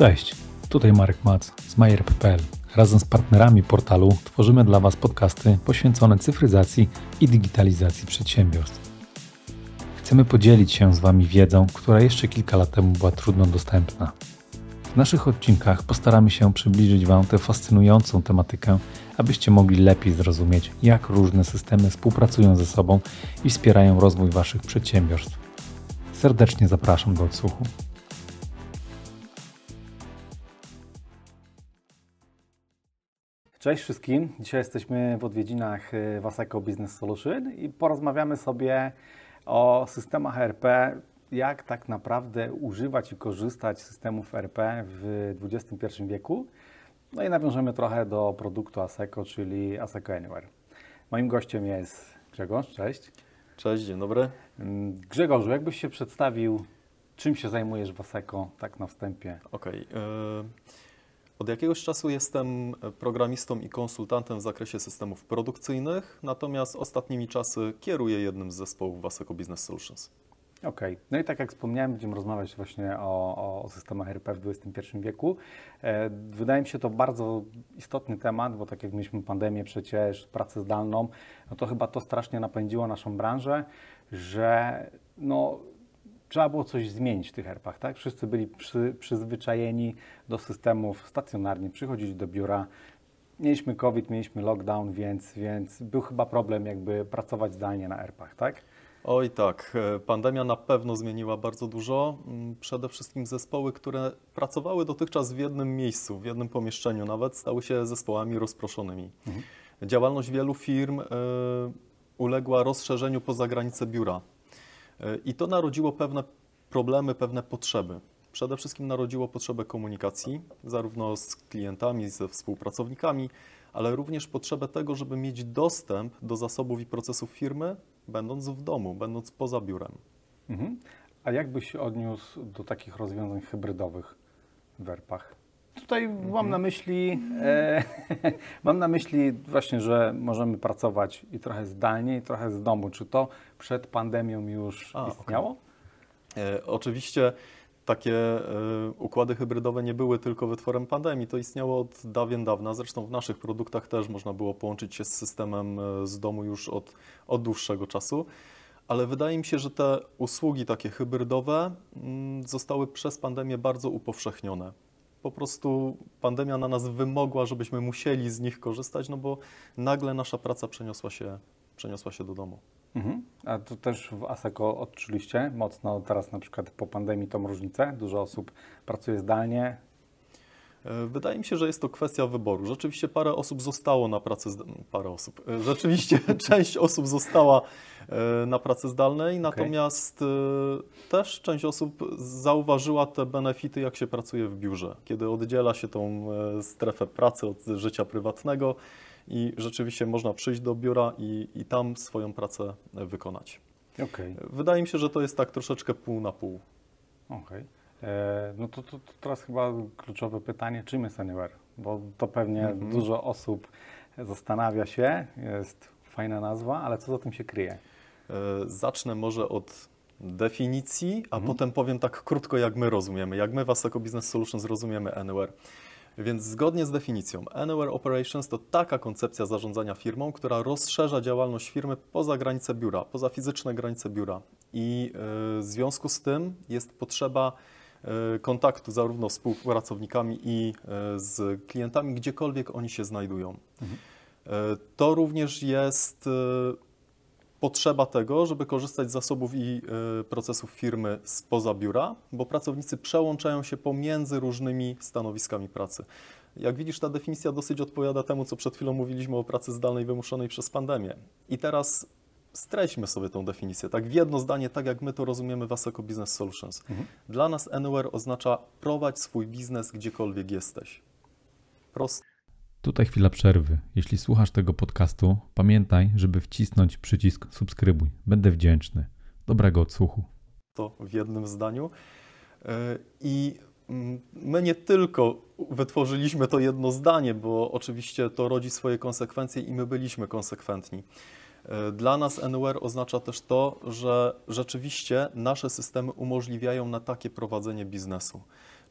Cześć, tutaj Marek Mac z Majer.pl. Razem z partnerami portalu tworzymy dla Was podcasty poświęcone cyfryzacji i digitalizacji przedsiębiorstw. Chcemy podzielić się z Wami wiedzą, która jeszcze kilka lat temu była trudno dostępna. W naszych odcinkach postaramy się przybliżyć Wam tę fascynującą tematykę, abyście mogli lepiej zrozumieć, jak różne systemy współpracują ze sobą i wspierają rozwój Waszych przedsiębiorstw. Serdecznie zapraszam do odsłuchu. Cześć wszystkim. Dzisiaj jesteśmy w odwiedzinach y, Waseco Business Solution i porozmawiamy sobie o systemach RP, jak tak naprawdę używać i korzystać z systemów RP w XXI wieku. No i nawiążemy trochę do produktu ASECO, czyli ASECO Anywhere. Moim gościem jest Grzegorz, cześć. Cześć, dzień dobry. Mm, Grzegorzu, jakbyś się przedstawił, czym się zajmujesz w ASECO, tak na wstępie? Okej. Okay. Od jakiegoś czasu jestem programistą i konsultantem w zakresie systemów produkcyjnych, natomiast ostatnimi czasy kieruję jednym z zespołów Waseco Business Solutions. Okej. Okay. No i tak jak wspomniałem, będziemy rozmawiać właśnie o, o systemach RP w XXI wieku. E, wydaje mi się to bardzo istotny temat, bo tak jak mieliśmy pandemię przecież, pracę zdalną, no to chyba to strasznie napędziło naszą branżę, że no, trzeba było coś zmienić w tych herpach, tak? Wszyscy byli przy, przyzwyczajeni do systemów stacjonarnie, przychodzić do biura. Mieliśmy COVID, mieliśmy lockdown, więc, więc był chyba problem jakby pracować zdalnie na erpach, tak? Oj tak, e, pandemia na pewno zmieniła bardzo dużo. Mm, przede wszystkim zespoły, które pracowały dotychczas w jednym miejscu, w jednym pomieszczeniu nawet, stały się zespołami rozproszonymi. Mhm. Działalność wielu firm y, uległa rozszerzeniu poza granice biura. Y, I to narodziło pewne problemy, pewne potrzeby. Przede wszystkim narodziło potrzebę komunikacji, zarówno z klientami, ze współpracownikami, ale również potrzebę tego, żeby mieć dostęp do zasobów i procesów firmy, będąc w domu, będąc poza biurem. Mhm. A jak byś się odniósł do takich rozwiązań hybrydowych w ERP-ach? Tutaj mhm. mam na myśli, e, mam na myśli właśnie, że możemy pracować i trochę zdalnie, i trochę z domu. Czy to przed pandemią już A, istniało? Okay. E, oczywiście takie e, układy hybrydowe nie były tylko wytworem pandemii, to istniało od dawien dawna. Zresztą w naszych produktach też można było połączyć się z systemem e, z domu już od, od dłuższego czasu. Ale wydaje mi się, że te usługi takie hybrydowe mm, zostały przez pandemię bardzo upowszechnione. Po prostu pandemia na nas wymogła, żebyśmy musieli z nich korzystać, no bo nagle nasza praca przeniosła się, przeniosła się do domu. Mhm. A to też w ASECO odczuliście mocno teraz na przykład po pandemii tą różnicę? Dużo osób pracuje zdalnie. E, wydaje mi się, że jest to kwestia wyboru. Rzeczywiście parę osób zostało na pracy, parę osób, e, rzeczywiście część osób została e, na pracy zdalnej, natomiast okay. też część osób zauważyła te benefity, jak się pracuje w biurze, kiedy oddziela się tą strefę pracy od życia prywatnego i rzeczywiście można przyjść do biura i, i tam swoją pracę wykonać. Okay. Wydaje mi się, że to jest tak troszeczkę pół na pół. Okej. Okay. E, no to, to, to, teraz chyba kluczowe pytanie, czym jest Anywhere? Bo to pewnie mm -hmm. dużo osób zastanawia się, jest fajna nazwa, ale co za tym się kryje? E, zacznę może od definicji, a mm -hmm. potem powiem tak krótko, jak my rozumiemy, jak my was jako Business Solutions rozumiemy Anywhere. Więc zgodnie z definicją, Anywhere Operations to taka koncepcja zarządzania firmą, która rozszerza działalność firmy poza granice biura, poza fizyczne granice biura. I y, w związku z tym jest potrzeba y, kontaktu zarówno z współpracownikami i y, z klientami, gdziekolwiek oni się znajdują. Mhm. To również jest potrzeba tego, żeby korzystać z zasobów i y, procesów firmy spoza biura, bo pracownicy przełączają się pomiędzy różnymi stanowiskami pracy. Jak widzisz, ta definicja dosyć odpowiada temu, co przed chwilą mówiliśmy o pracy zdalnej wymuszonej przez pandemię. I teraz streśćmy sobie tą definicję, tak w jedno zdanie, tak jak my to rozumiemy was jako Business Solutions. Mhm. Dla nas Anywhere oznacza prowadź swój biznes gdziekolwiek jesteś. Proste. Tutaj chwila przerwy. Jeśli słuchasz tego podcastu, pamiętaj, żeby wcisnąć przycisk subskrybuj. Będę wdzięczny. Dobrego odsłuchu. To w jednym zdaniu. E, I mm, my nie tylko wytworzyliśmy to jedno zdanie, bo oczywiście to rodzi swoje konsekwencje i my byliśmy konsekwentni. E, dla nas Anywhere oznacza też to, że rzeczywiście nasze systemy umożliwiają na takie prowadzenie biznesu.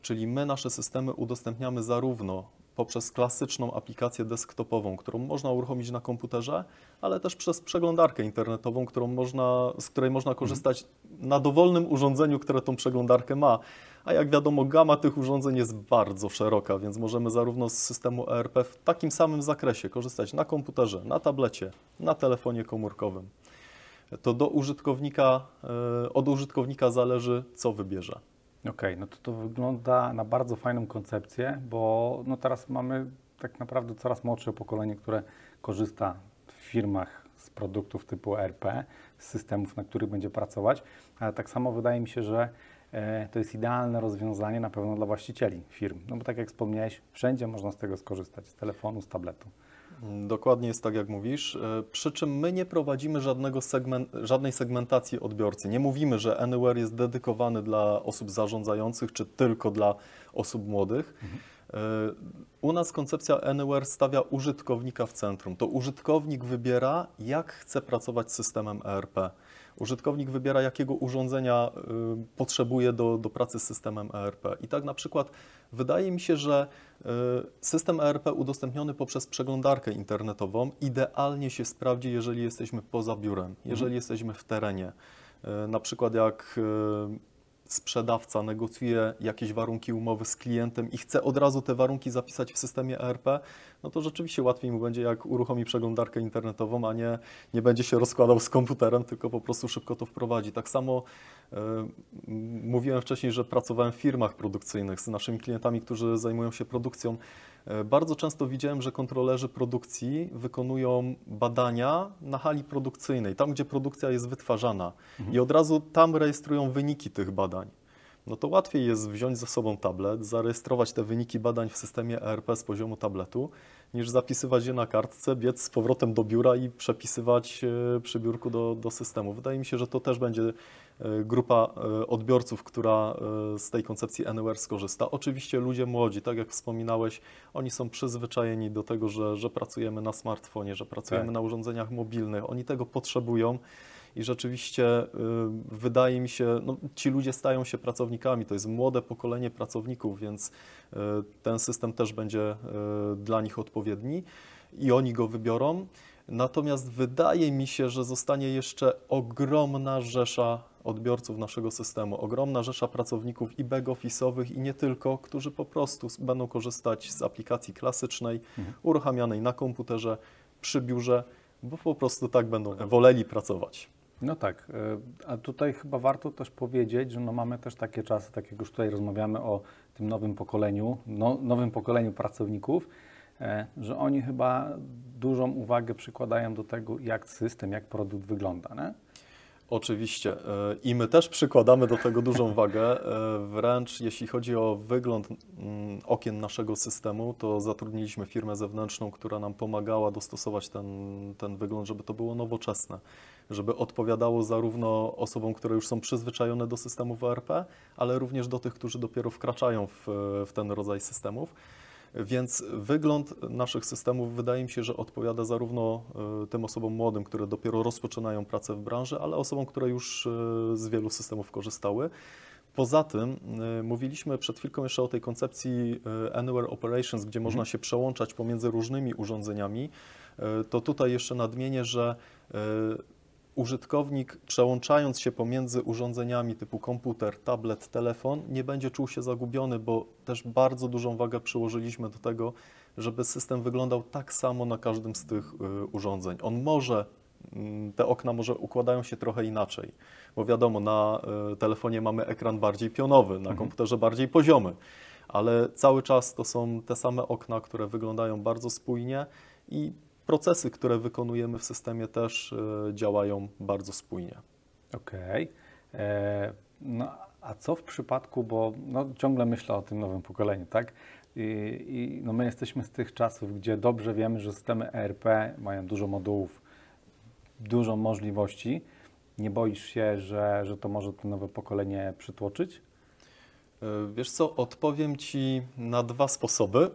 Czyli my nasze systemy udostępniamy zarówno poprzez klasyczną aplikację desktopową, którą można uruchomić na komputerze, ale też przez przeglądarkę internetową, którą można, z której można korzystać na dowolnym urządzeniu, które tą przeglądarkę ma. A jak wiadomo, gama tych urządzeń jest bardzo szeroka, więc możemy zarówno z systemu ERP w takim samym zakresie korzystać na komputerze, na tablecie, na telefonie komórkowym. To do użytkownika, e, od użytkownika zależy, co wybierze. Okej, no to to wygląda na bardzo fajną koncepcję, bo no teraz mamy tak naprawdę coraz młodsze pokolenie, które korzysta w firmach z produktów typu ERP, z systemów, na których będzie pracować, ale tak samo wydaje mi się, że e, to jest idealne rozwiązanie na pewno dla właścicieli firm, no bo tak jak wspomniałeś, wszędzie można z tego skorzystać, z telefonu, z tabletu. Dokładnie jest tak, jak mówisz. E, Przy czym my nie prowadzimy żadnego żadnej segmentacji odbiorcy. Nie mówimy, że Anywhere jest dedykowany dla osób zarządzających, czy tylko dla osób młodych. E, U nas koncepcja Anywhere stawia użytkownika w centrum. To użytkownik wybiera, jak chce pracować z systemem ERP. Użytkownik wybiera, jakiego urządzenia y, potrzebuje do, do pracy z systemem ERP. I tak na przykład wydaje mi się, że y, system ERP udostępniony poprzez przeglądarkę internetową idealnie się sprawdzi, jeżeli jesteśmy poza biurem, jeżeli jesteśmy w terenie. Y, Na przykład jak sprzedawca negocjuje jakieś warunki umowy z klientem i chce od razu te warunki zapisać w systemie ERP, no to rzeczywiście łatwiej mu będzie, jak uruchomi przeglądarkę internetową, a nie, nie będzie się rozkładał z komputerem, tylko po prostu szybko to wprowadzi. Tak samo m, mówiłem wcześniej, że pracowałem w firmach produkcyjnych z naszymi klientami, którzy zajmują się produkcją. E, Bardzo często widziałem, że kontrolerzy produkcji wykonują badania na hali produkcyjnej, tam gdzie produkcja jest wytwarzana i od razu tam rejestrują wyniki tych badań. No to łatwiej jest wziąć ze sobą tablet, zarejestrować te wyniki badań w systemie ERP z poziomu tabletu, niż zapisywać je na kartce, biec z powrotem do biura i przepisywać e, przy biurku do, do systemu. Wydaje mi się, że to też będzie e, grupa e, odbiorców, która z tej koncepcji Anywhere skorzysta. Oczywiście ludzie młodzi, tak jak wspominałeś, oni są przyzwyczajeni do tego, że, że pracujemy na smartfonie, że pracujemy Tak. na urządzeniach mobilnych. Oni tego potrzebują. I rzeczywiście y, wydaje mi się, no, ci ludzie stają się pracownikami, to jest młode pokolenie pracowników, więc y, ten system też będzie y, dla nich odpowiedni i oni go wybiorą. Natomiast wydaje mi się, że zostanie jeszcze ogromna rzesza odbiorców naszego systemu, ogromna rzesza pracowników i back-office'owych i nie tylko, którzy po prostu będą korzystać z aplikacji klasycznej, uruchamianej na komputerze, przy biurze, bo po prostu tak będą woleli pracować. No tak, y, a tutaj chyba warto też powiedzieć, że no mamy też takie czasy, tak jak już tutaj rozmawiamy o tym nowym pokoleniu, no, nowym pokoleniu pracowników, e, że oni chyba dużą uwagę przykładają do tego, jak system, jak produkt wygląda. Nie? Oczywiście. e, I my też przykładamy do tego dużą wagę. e, Wręcz jeśli chodzi o wygląd okien naszego systemu, to zatrudniliśmy firmę zewnętrzną, która nam pomagała dostosować ten, ten wygląd, żeby to było nowoczesne, żeby odpowiadało zarówno osobom, które już są przyzwyczajone do systemów ERP, ale również do tych, którzy dopiero wkraczają w, w ten rodzaj systemów. Więc wygląd naszych systemów wydaje mi się, że odpowiada zarówno e, tym osobom młodym, które dopiero rozpoczynają pracę w branży, ale osobom, które już e, z wielu systemów korzystały. Poza tym e, mówiliśmy przed chwilką jeszcze o tej koncepcji Anywhere Operations, gdzie można się przełączać pomiędzy różnymi urządzeniami. To tutaj jeszcze nadmienię, że użytkownik przełączając się pomiędzy urządzeniami typu komputer, tablet, telefon nie będzie czuł się zagubiony, bo też bardzo dużą wagę przyłożyliśmy do tego, żeby system wyglądał tak samo na każdym z tych y, urządzeń. On może, mm, te okna może układają się trochę inaczej, bo wiadomo, na y, telefonie mamy ekran bardziej pionowy, na komputerze bardziej poziomy, ale cały czas to są te same okna, które wyglądają bardzo spójnie i procesy, które wykonujemy w systemie też y, działają bardzo spójnie. Okej. E, No a co w przypadku, bo no, ciągle myślę o tym nowym pokoleniu, tak? I, i no, my jesteśmy z tych czasów, gdzie dobrze wiemy, że systemy ERP mają dużo modułów, dużo możliwości. Nie boisz się, że, że to może to nowe pokolenie przytłoczyć? Y, Wiesz co, odpowiem Ci na dwa sposoby.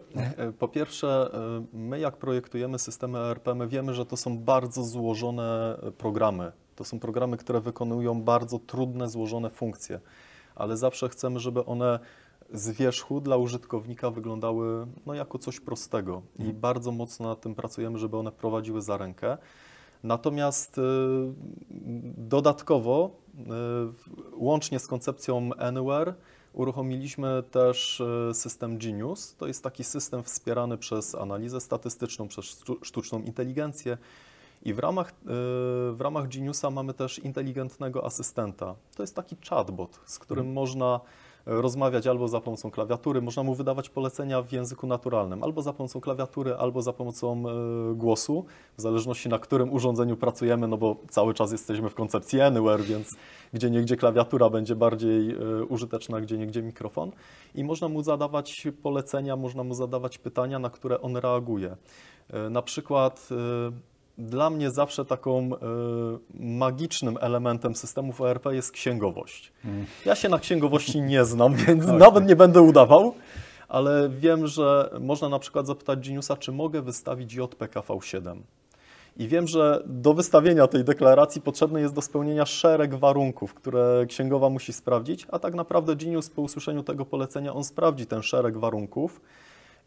Y, Po pierwsze, y, my jak projektujemy systemy ERP, my wiemy, że to są bardzo złożone programy. To są programy, które wykonują bardzo trudne, złożone funkcje, ale zawsze chcemy, żeby one z wierzchu dla użytkownika wyglądały no, jako coś prostego i Mhm. bardzo mocno nad tym pracujemy, żeby one prowadziły za rękę. Natomiast y, dodatkowo, y, łącznie z koncepcją Anywhere, uruchomiliśmy też y, system Genius. To jest taki system wspierany przez analizę statystyczną, przez sztu- sztuczną inteligencję. I w ramach, y, w ramach Geniusa mamy też inteligentnego asystenta. To jest taki chatbot, z którym można e, rozmawiać albo za pomocą klawiatury, można mu wydawać polecenia w języku naturalnym, albo za pomocą klawiatury, albo za pomocą e, głosu, w zależności na którym urządzeniu pracujemy, no bo cały czas jesteśmy w koncepcji Anywhere, więc gdzie niegdzie klawiatura będzie bardziej e, użyteczna, gdzie niegdzie mikrofon. I można mu zadawać polecenia, można mu zadawać pytania, na które on reaguje. E, Na przykład dla mnie zawsze taką e, magicznym elementem systemów ERP jest księgowość. Ja się na księgowości nie znam, więc Okej. nawet nie będę udawał, ale wiem, że można na przykład zapytać Geniusa, czy mogę wystawić JPKV7. I wiem, że do wystawienia tej deklaracji potrzebny jest do spełnienia szereg warunków, które księgowa musi sprawdzić, a tak naprawdę Genius po usłyszeniu tego polecenia, on sprawdzi ten szereg warunków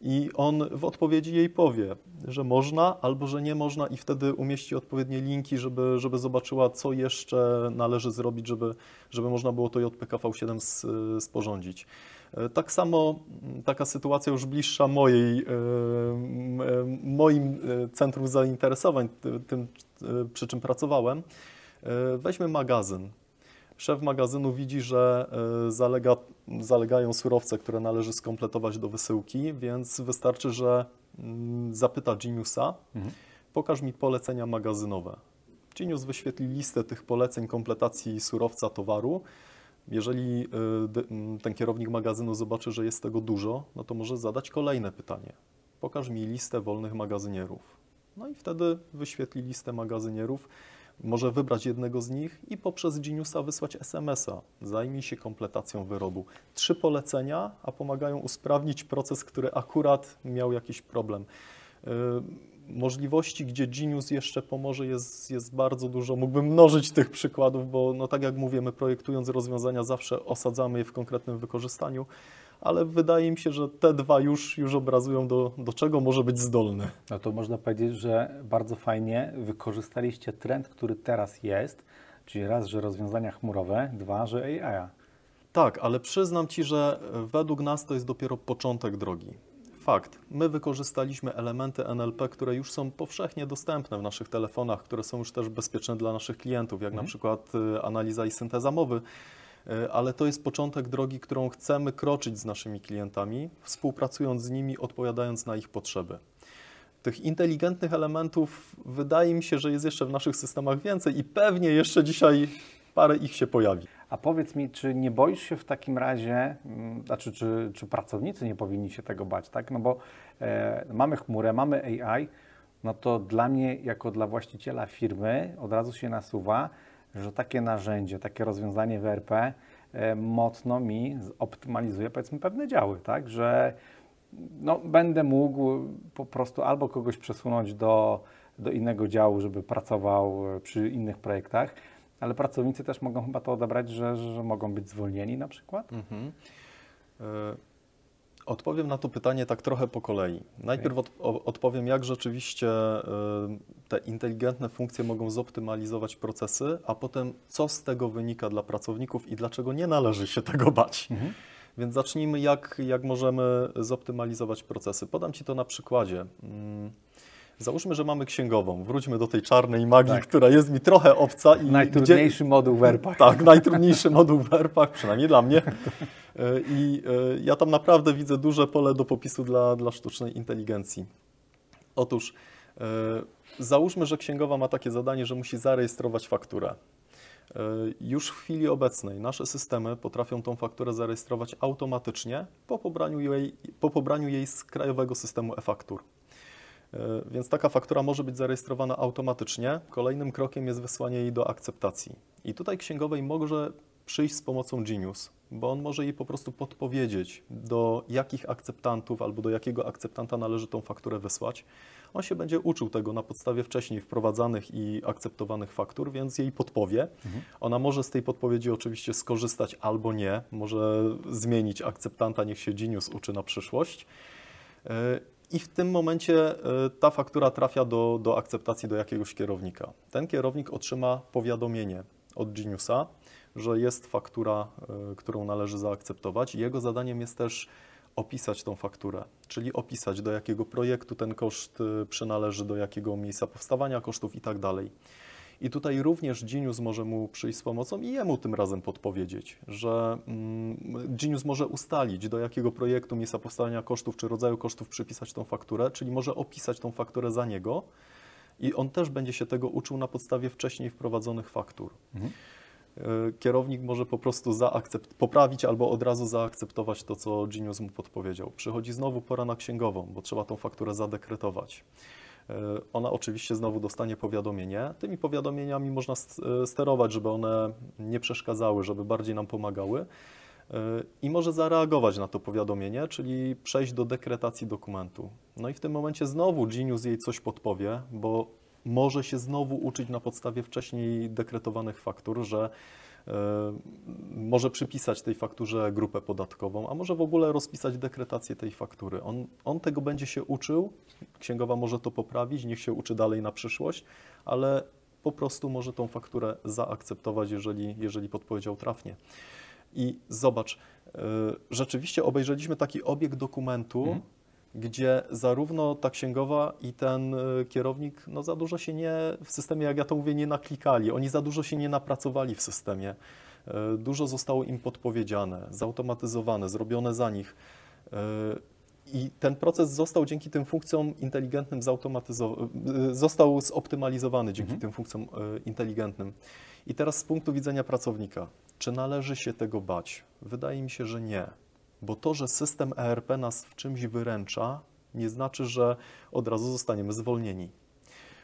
i on w odpowiedzi jej powie, że można albo że nie można i wtedy umieści odpowiednie linki, żeby, żeby zobaczyła, co jeszcze należy zrobić, żeby, żeby można było to JPKV7 s- sporządzić. E, Tak samo taka sytuacja już bliższa mojej, e, e, moim e, centrum zainteresowań, ty- tym, e, przy czym pracowałem. E, Weźmy magazyn. Szef magazynu widzi, że e, zalega, zalegają surowce, które należy skompletować do wysyłki, więc wystarczy, że mm, zapyta Geniusa, Mhm. pokaż mi polecenia magazynowe. Genius wyświetli listę tych poleceń kompletacji surowca towaru. Jeżeli y, ten kierownik magazynu zobaczy, że jest tego dużo, no to może zadać kolejne pytanie. Pokaż mi listę wolnych magazynierów. No i wtedy wyświetli listę magazynierów, może wybrać jednego z nich i poprzez Geniusa wysłać SMS-a. Zajmij się kompletacją wyrobu. Trzy polecenia, a pomagają usprawnić proces, który akurat miał jakiś problem. Y, Możliwości, gdzie Genius jeszcze pomoże, jest, jest bardzo dużo. Mógłbym mnożyć tych przykładów, bo no tak jak mówię, my projektując rozwiązania zawsze osadzamy je w konkretnym wykorzystaniu, ale wydaje mi się, że te dwa już, już obrazują, do, do czego może być zdolny. No to można powiedzieć, że bardzo fajnie wykorzystaliście trend, który teraz jest, czyli raz, że rozwiązania chmurowe, dwa, że AI. Tak, ale przyznam Ci, że według nas to jest dopiero początek drogi. Fakt, my wykorzystaliśmy elementy NLP, które już są powszechnie dostępne w naszych telefonach, które są już też bezpieczne dla naszych klientów, jak na przykład y, analiza i synteza mowy, ale to jest początek drogi, którą chcemy kroczyć z naszymi klientami, współpracując z nimi, odpowiadając na ich potrzeby. Tych inteligentnych elementów wydaje mi się, że jest jeszcze w naszych systemach więcej i pewnie jeszcze dzisiaj parę ich się pojawi. A powiedz mi, czy nie boisz się w takim razie, mm, znaczy, czy, czy pracownicy nie powinni się tego bać, tak? No bo e, mamy chmurę, mamy AI, no to dla mnie, jako dla właściciela firmy, od razu się nasuwa, że takie narzędzie, takie rozwiązanie w ERP e, mocno mi optymalizuje, powiedzmy, pewne działy, tak? Że no, będę mógł po prostu albo kogoś przesunąć do, do innego działu, żeby pracował e, przy innych projektach, ale pracownicy też mogą chyba to odebrać, że, że, mogą być zwolnieni na przykład. Mhm. E, Odpowiem na to pytanie tak trochę po kolei. Najpierw od, o- odpowiem, jak rzeczywiście e, te inteligentne funkcje mogą zoptymalizować procesy, a potem co z tego wynika dla pracowników i dlaczego nie należy się tego bać. Mhm. Więc zacznijmy, jak, jak możemy zoptymalizować procesy. Podam Ci to na przykładzie. Mm, Załóżmy, że mamy księgową. Wróćmy do tej czarnej magii, Tak. która jest mi trochę obca i gdzie, Najtrudniejszy moduł w ERP. tak, najtrudniejszy moduł w ERP-ach, przynajmniej dla mnie. E, I e, ja tam naprawdę widzę duże pole do popisu dla, dla sztucznej inteligencji. Otóż e, załóżmy, że księgowa ma takie zadanie, że musi zarejestrować fakturę. Już w chwili obecnej nasze systemy potrafią tą fakturę zarejestrować automatycznie po pobraniu jej, po pobraniu jej z krajowego systemu e-faktur. E, Więc taka faktura może być zarejestrowana automatycznie. Kolejnym krokiem jest wysłanie jej do akceptacji. I tutaj księgowej może przyjść z pomocą Genius, bo on może jej po prostu podpowiedzieć, do jakich akceptantów albo do jakiego akceptanta należy tą fakturę wysłać. On się będzie uczył tego na podstawie wcześniej wprowadzanych i akceptowanych faktur, więc jej podpowie. Ona może z tej podpowiedzi oczywiście skorzystać albo nie, może zmienić akceptanta, niech się Genius uczy na przyszłość. I w tym momencie yy, ta faktura trafia do, do akceptacji do jakiegoś kierownika. Ten kierownik otrzyma powiadomienie od Geniusa, że jest faktura, yy, którą należy zaakceptować. Jego zadaniem jest też opisać tą fakturę, czyli opisać do jakiego projektu ten koszt yy, przynależy, do jakiego miejsca powstawania kosztów i tak dalej. I tutaj również Genius może mu przyjść z pomocą i jemu tym razem podpowiedzieć, że mm, Genius może ustalić, do jakiego projektu, miejsca powstania kosztów czy rodzaju kosztów przypisać tą fakturę, czyli może opisać tą fakturę za niego i on też będzie się tego uczył na podstawie wcześniej wprowadzonych faktur. Mhm. Y, Kierownik może po prostu zaakcept- poprawić albo od razu zaakceptować to, co Genius mu podpowiedział. Przychodzi znowu pora na księgową, bo trzeba tą fakturę zadekretować. Y, Ona oczywiście znowu dostanie powiadomienie. Tymi powiadomieniami można y, sterować, żeby one nie przeszkadzały, żeby bardziej nam pomagały. Y, I może zareagować na to powiadomienie, czyli przejść do dekretacji dokumentu. No i w tym momencie znowu Genius jej coś podpowie, bo może się znowu uczyć na podstawie wcześniej dekretowanych faktur, że e, może przypisać tej fakturze grupę podatkową, a może w ogóle rozpisać dekretację tej faktury. On, on tego będzie się uczył, księgowa może to poprawić, niech się uczy dalej na przyszłość, ale po prostu może tą fakturę zaakceptować, jeżeli, jeżeli podpowiedział trafnie. I zobacz, e, rzeczywiście obejrzeliśmy taki obieg dokumentu, Mhm. Gdzie zarówno ta księgowa i ten e, kierownik no, za dużo się nie w systemie, jak ja to mówię, nie naklikali. Oni za dużo się nie napracowali w systemie. E, Dużo zostało im podpowiedziane, zautomatyzowane, zrobione za nich. E, I ten proces został dzięki tym funkcjom inteligentnym zautomatyzowany, został zoptymalizowany dzięki Mhm. tym funkcjom inteligentnym. I teraz z punktu widzenia pracownika, czy należy się tego bać? Wydaje mi się, że nie. Bo to, że system ERP nas w czymś wyręcza, nie znaczy, że od razu zostaniemy zwolnieni.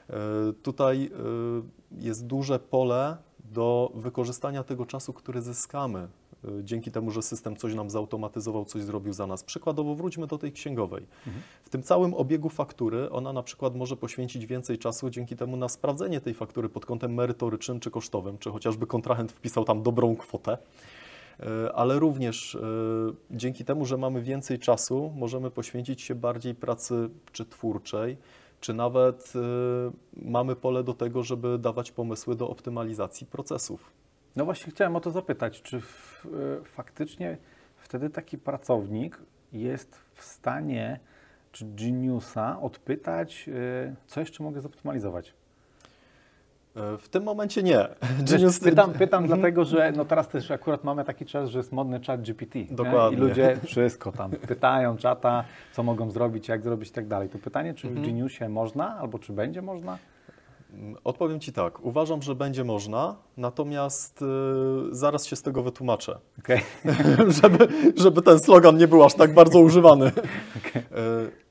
E, Tutaj e, jest duże pole do wykorzystania tego czasu, który zyskamy e, dzięki temu, że system coś nam zautomatyzował, coś zrobił za nas. Przykładowo wróćmy do tej księgowej. W tym całym obiegu faktury ona na przykład może poświęcić więcej czasu dzięki temu na sprawdzenie tej faktury pod kątem merytorycznym czy kosztowym, czy chociażby kontrahent wpisał tam dobrą kwotę. E, Ale również e, dzięki temu, że mamy więcej czasu, możemy poświęcić się bardziej pracy czy twórczej, czy nawet e, mamy pole do tego, żeby dawać pomysły do optymalizacji procesów. No właśnie chciałem o to zapytać, czy faktycznie wtedy taki pracownik jest w stanie, czy Geniusa odpytać, co jeszcze mogę zoptymalizować? E, W tym momencie nie. Genius- pytam, pytam dlatego, że no teraz też akurat mamy taki czas, że jest modny chat GPT. nie? Dokładnie. I ludzie wszystko tam pytają czata, co mogą zrobić, jak zrobić i tak dalej. To pytanie, czy Mhm. w Geniusie można, albo czy będzie można? Odpowiem Ci tak. Uważam, że będzie można, natomiast e, zaraz się z tego wytłumaczę. Okej. żeby, żeby ten slogan nie był aż tak bardzo używany. E,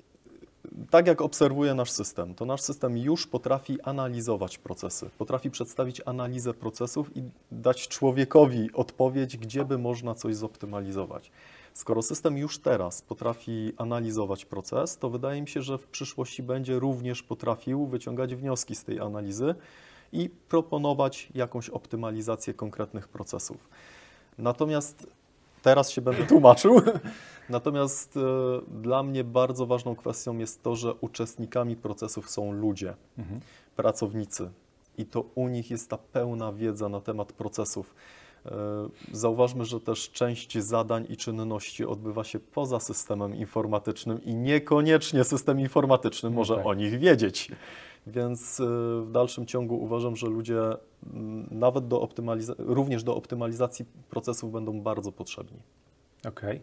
Tak jak obserwuję nasz system, to nasz system już potrafi analizować procesy, potrafi przedstawić analizę procesów i dać człowiekowi odpowiedź, gdzie by można coś zoptymalizować. Skoro system już teraz potrafi analizować proces, to wydaje mi się, że w przyszłości będzie również potrafił wyciągać wnioski z tej analizy i proponować jakąś optymalizację konkretnych procesów. Natomiast teraz się będę tłumaczył. Natomiast e, dla mnie bardzo ważną kwestią jest to, że uczestnikami procesów są ludzie, Mhm. pracownicy. I to u nich jest ta pełna wiedza na temat procesów. E, Zauważmy, że też część zadań i czynności odbywa się poza systemem informatycznym i niekoniecznie system informatyczny No może tak. o nich wiedzieć. Więc e, w dalszym ciągu uważam, że ludzie mm, nawet do również do optymalizacji procesów będą bardzo potrzebni. Okej.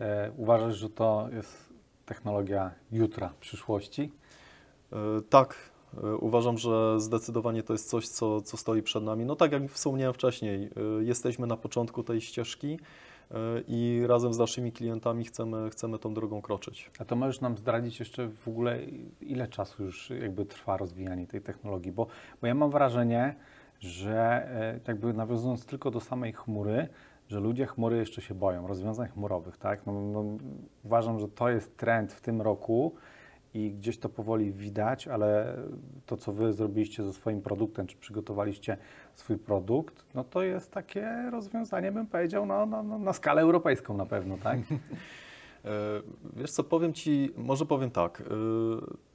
E, Uważasz, że to jest technologia jutra, przyszłości? E, Tak, e, uważam, że zdecydowanie to jest coś, co, co stoi przed nami. No tak jak wspomniałem wcześniej, e, jesteśmy na początku tej ścieżki i razem z naszymi klientami chcemy, chcemy tą drogą kroczyć. A to możesz nam zdradzić jeszcze w ogóle, ile czasu już jakby trwa rozwijanie tej technologii? Bo, bo ja mam wrażenie, że e, jakby nawiązując tylko do samej chmury, że ludzie chmury jeszcze się boją, rozwiązań chmurowych, tak? No, no, uważam, że to jest trend w tym roku i gdzieś to powoli widać, ale to, co Wy zrobiliście ze swoim produktem, czy przygotowaliście swój produkt, no to jest takie rozwiązanie, bym powiedział, no, no, no, na skalę europejską na pewno, tak? E, Wiesz co, powiem Ci, może powiem tak. e,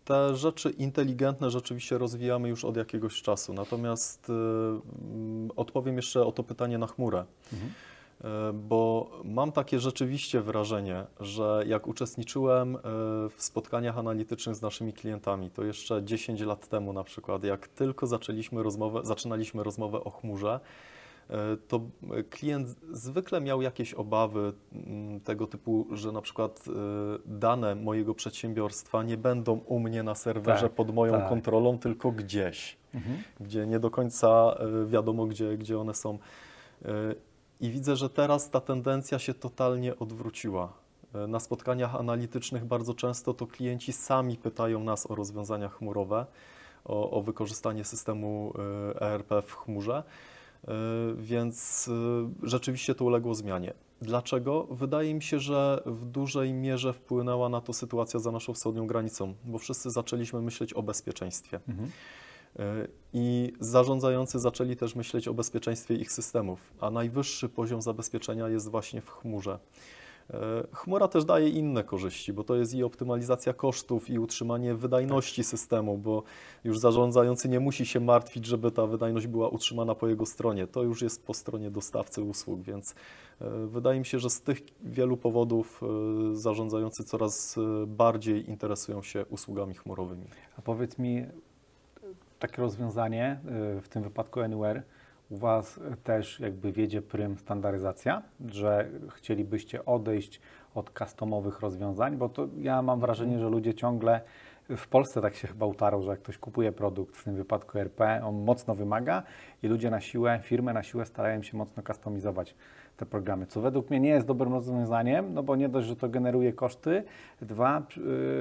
Te rzeczy inteligentne rzeczywiście rozwijamy już od jakiegoś czasu, natomiast e, odpowiem jeszcze o to pytanie na chmurę. Mhm. E, Bo mam takie rzeczywiście wrażenie, że jak uczestniczyłem e, w spotkaniach analitycznych z naszymi klientami, to jeszcze 10 lat temu na przykład, jak tylko zaczęliśmy rozmowę, zaczynaliśmy rozmowę o chmurze, e, to klient zwykle miał jakieś obawy mm, tego typu, że na przykład dane mojego przedsiębiorstwa nie będą u mnie na serwerze Tak, pod moją tak. kontrolą, tylko gdzieś Mhm. gdzie nie do końca wiadomo, gdzie, gdzie one są. E, I widzę, że teraz ta tendencja się totalnie odwróciła. E, Na spotkaniach analitycznych bardzo często to klienci sami pytają nas o rozwiązania chmurowe, o, o wykorzystanie systemu e, ERP w chmurze, E, więc e, rzeczywiście to uległo zmianie. Dlaczego? Wydaje mi się, że w dużej mierze wpłynęła na to sytuacja za naszą wschodnią granicą, bo wszyscy zaczęliśmy myśleć o bezpieczeństwie. Mhm. E, I zarządzający zaczęli też myśleć o bezpieczeństwie ich systemów, a najwyższy poziom zabezpieczenia jest właśnie w chmurze. E, Chmura też daje inne korzyści, bo to jest i optymalizacja kosztów, i utrzymanie wydajności systemu, bo już zarządzający nie musi się martwić, żeby ta wydajność była utrzymana po jego stronie. To już jest po stronie dostawcy usług, więc e, wydaje mi się, że z tych wielu powodów zarządzający coraz bardziej interesują się usługami chmurowymi. A powiedz mi, takie rozwiązanie, y, w tym wypadku Anywhere, u Was też jakby wiedzie prym standaryzacja, że chcielibyście odejść od customowych rozwiązań, bo to ja mam wrażenie, że ludzie ciągle w Polsce tak się chyba utarło, że jak ktoś kupuje produkt, w tym wypadku RP, on mocno wymaga i ludzie na siłę, firmy na siłę starają się mocno kustomizować te programy, co według mnie nie jest dobrym rozwiązaniem, no bo nie dość, że to generuje koszty, dwa,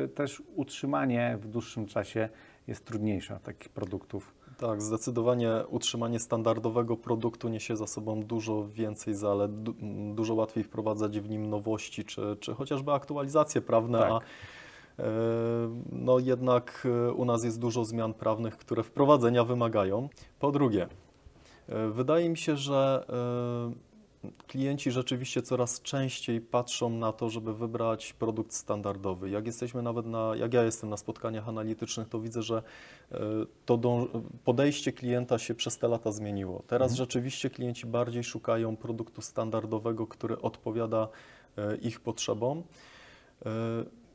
y, też utrzymanie w dłuższym czasie jest trudniejsze takich produktów. Tak, zdecydowanie utrzymanie standardowego produktu niesie za sobą dużo więcej zalet, du, dużo łatwiej wprowadzać w nim nowości, czy, czy chociażby aktualizacje prawne, Tak. a e, no jednak e, u nas jest dużo zmian prawnych, które wprowadzenia wymagają. Po drugie, e, wydaje mi się, że klienci rzeczywiście coraz częściej patrzą na to, żeby wybrać produkt standardowy. Jak jesteśmy nawet na, jak ja jestem na spotkaniach analitycznych, to widzę, że e, to dąż, podejście klienta się przez te lata zmieniło. Teraz Mhm. rzeczywiście klienci bardziej szukają produktu standardowego, który odpowiada e, ich potrzebom.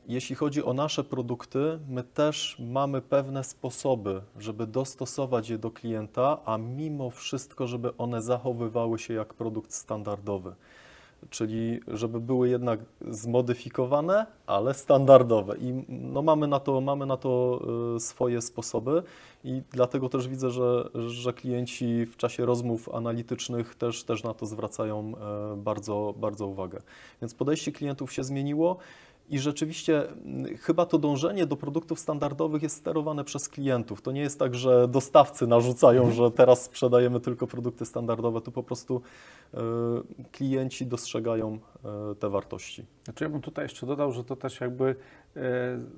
Jeśli chodzi o nasze produkty, my też mamy pewne sposoby, żeby dostosować je do klienta, a mimo wszystko, żeby one zachowywały się jak produkt standardowy. Czyli żeby były jednak zmodyfikowane, ale standardowe. I no mamy, na to, mamy na to y, swoje sposoby i dlatego też widzę, że, że klienci w czasie rozmów analitycznych też, też na to zwracają e, bardzo, bardzo uwagę. Więc podejście klientów się zmieniło. I rzeczywiście mm, chyba to dążenie do produktów standardowych jest sterowane przez klientów. To nie jest tak, że dostawcy narzucają, że teraz sprzedajemy tylko produkty standardowe. Tu po prostu e, klienci dostrzegają e, te wartości. Znaczy ja bym tutaj jeszcze dodał, że to też jakby e,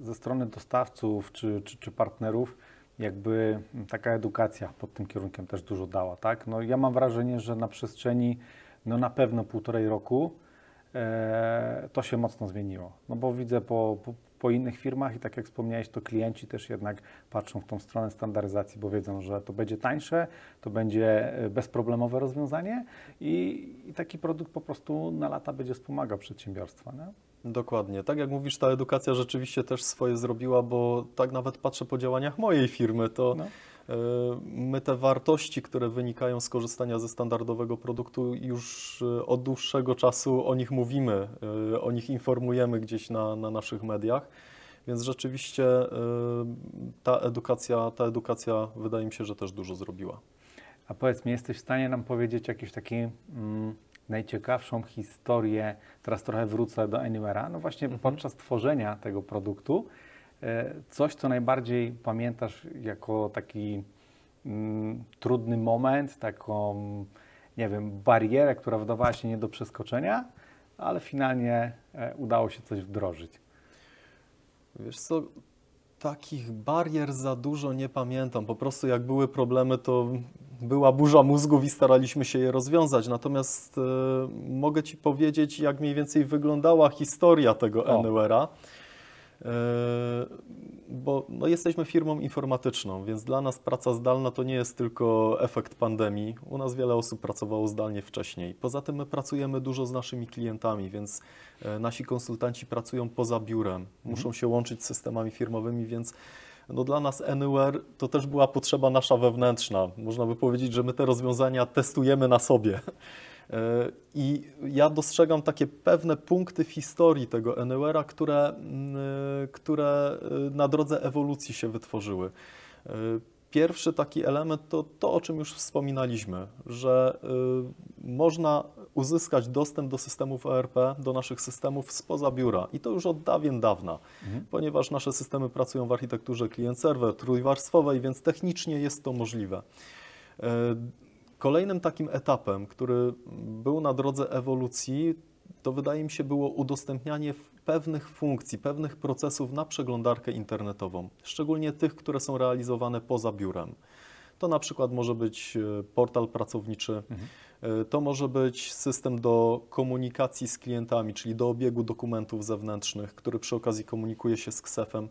ze strony dostawców czy, czy, czy partnerów jakby taka edukacja pod tym kierunkiem też dużo dała, tak? No ja mam wrażenie, że na przestrzeni no na pewno półtorej roku to się mocno zmieniło. No bo widzę po, po, po innych firmach i tak jak wspomniałeś, to klienci też jednak patrzą w tą stronę standaryzacji, bo wiedzą, że to będzie tańsze, to będzie e, bezproblemowe rozwiązanie i, i taki produkt po prostu na lata będzie wspomagał przedsiębiorstwa. Nie? Dokładnie. Tak jak mówisz, ta edukacja rzeczywiście też swoje zrobiła, bo tak nawet patrzę po działaniach mojej firmy, to No. E, my te wartości, które wynikają z korzystania ze standardowego produktu, już e, od dłuższego czasu o nich mówimy, e, o nich informujemy gdzieś na, na naszych mediach. Więc rzeczywiście ta edukacja, ta edukacja wydaje mi się, że też dużo zrobiła. A powiedz mi, jesteś w stanie nam powiedzieć jakąś taką mm, najciekawszą historię, teraz trochę wrócę do Anywhere'a, no właśnie Mhm. podczas tworzenia tego produktu, coś, co najbardziej pamiętasz jako taki mm, trudny moment, taką, nie wiem, barierę, która wydawała się nie do przeskoczenia, ale finalnie e, udało się coś wdrożyć? Wiesz co, takich barier za dużo nie pamiętam. Po prostu jak były problemy, to była burza mózgów i staraliśmy się je rozwiązać. Natomiast e, mogę Ci powiedzieć, jak mniej więcej wyglądała historia tego. Anywhere'a. E, bo no, jesteśmy firmą informatyczną, więc dla nas praca zdalna to nie jest tylko efekt pandemii. U nas wiele osób pracowało zdalnie wcześniej. Poza tym my pracujemy dużo z naszymi klientami, więc e, nasi konsultanci pracują poza biurem, muszą się łączyć z systemami firmowymi, więc no dla nas Anywhere to też była potrzeba nasza wewnętrzna. Można by powiedzieć, że my te rozwiązania testujemy na sobie. E, I ja dostrzegam takie pewne punkty w historii tego Anywhere'a, które, e, które e, na drodze ewolucji się wytworzyły. Pierwszy taki element to to, o czym już wspominaliśmy, że można uzyskać dostęp do systemów ERP, do naszych systemów spoza biura i to już od dawien dawna, ponieważ nasze systemy pracują w architekturze klient-serwer trójwarstwowej, więc technicznie jest to możliwe. Kolejnym takim etapem, który był na drodze ewolucji, to wydaje mi się było udostępnianie pewnych funkcji, pewnych procesów na przeglądarkę internetową, szczególnie tych, które są realizowane poza biurem. To na przykład może być e, portal pracowniczy, e, to może być system do komunikacji z klientami, czyli do obiegu dokumentów zewnętrznych, który przy okazji komunikuje się z KSEF-em.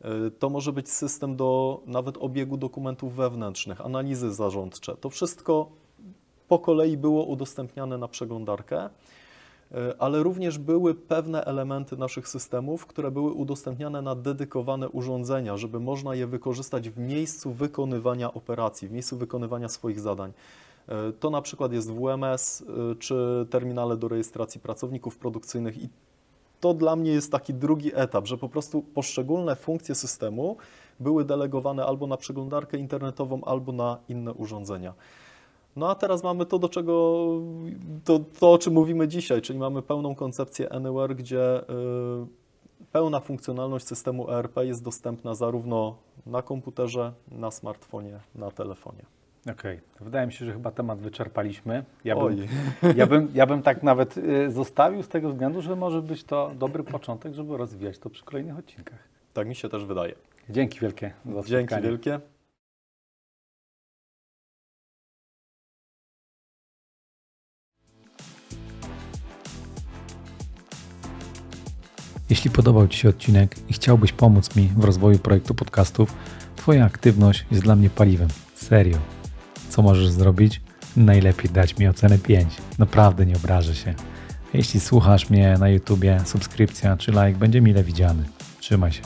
E, To może być system do nawet obiegu dokumentów wewnętrznych, analizy zarządcze. To wszystko po kolei było udostępniane na przeglądarkę, e, ale również były pewne elementy naszych systemów, które były udostępniane na dedykowane urządzenia, żeby można je wykorzystać w miejscu wykonywania operacji, w miejscu wykonywania swoich zadań. E, To na przykład jest WMS czy terminale do rejestracji pracowników produkcyjnych i to dla mnie jest taki drugi etap, że po prostu poszczególne funkcje systemu były delegowane albo na przeglądarkę internetową, albo na inne urządzenia. No a teraz mamy to, do czego, to, to o czym mówimy dzisiaj, czyli mamy pełną koncepcję Anywhere, gdzie y, pełna funkcjonalność systemu ERP jest dostępna zarówno na komputerze, na smartfonie, na telefonie. Okej, to wydaje mi się, że chyba temat wyczerpaliśmy. Ja Oj. bym, ja bym, ja bym tak nawet y, zostawił z tego względu, że może być to dobry początek, żeby rozwijać to przy kolejnych odcinkach. Tak mi się też wydaje. Dzięki wielkie za Dzięki spotkanie. wielkie. Jeśli podobał Ci się odcinek i chciałbyś pomóc mi w rozwoju projektu podcastów, Twoja aktywność jest dla mnie paliwem. Serio. Co możesz zrobić? Najlepiej dać mi ocenę 5. Naprawdę nie obrażę się. Jeśli słuchasz mnie na YouTubie, subskrypcja czy like będzie mile widziany. Trzymaj się.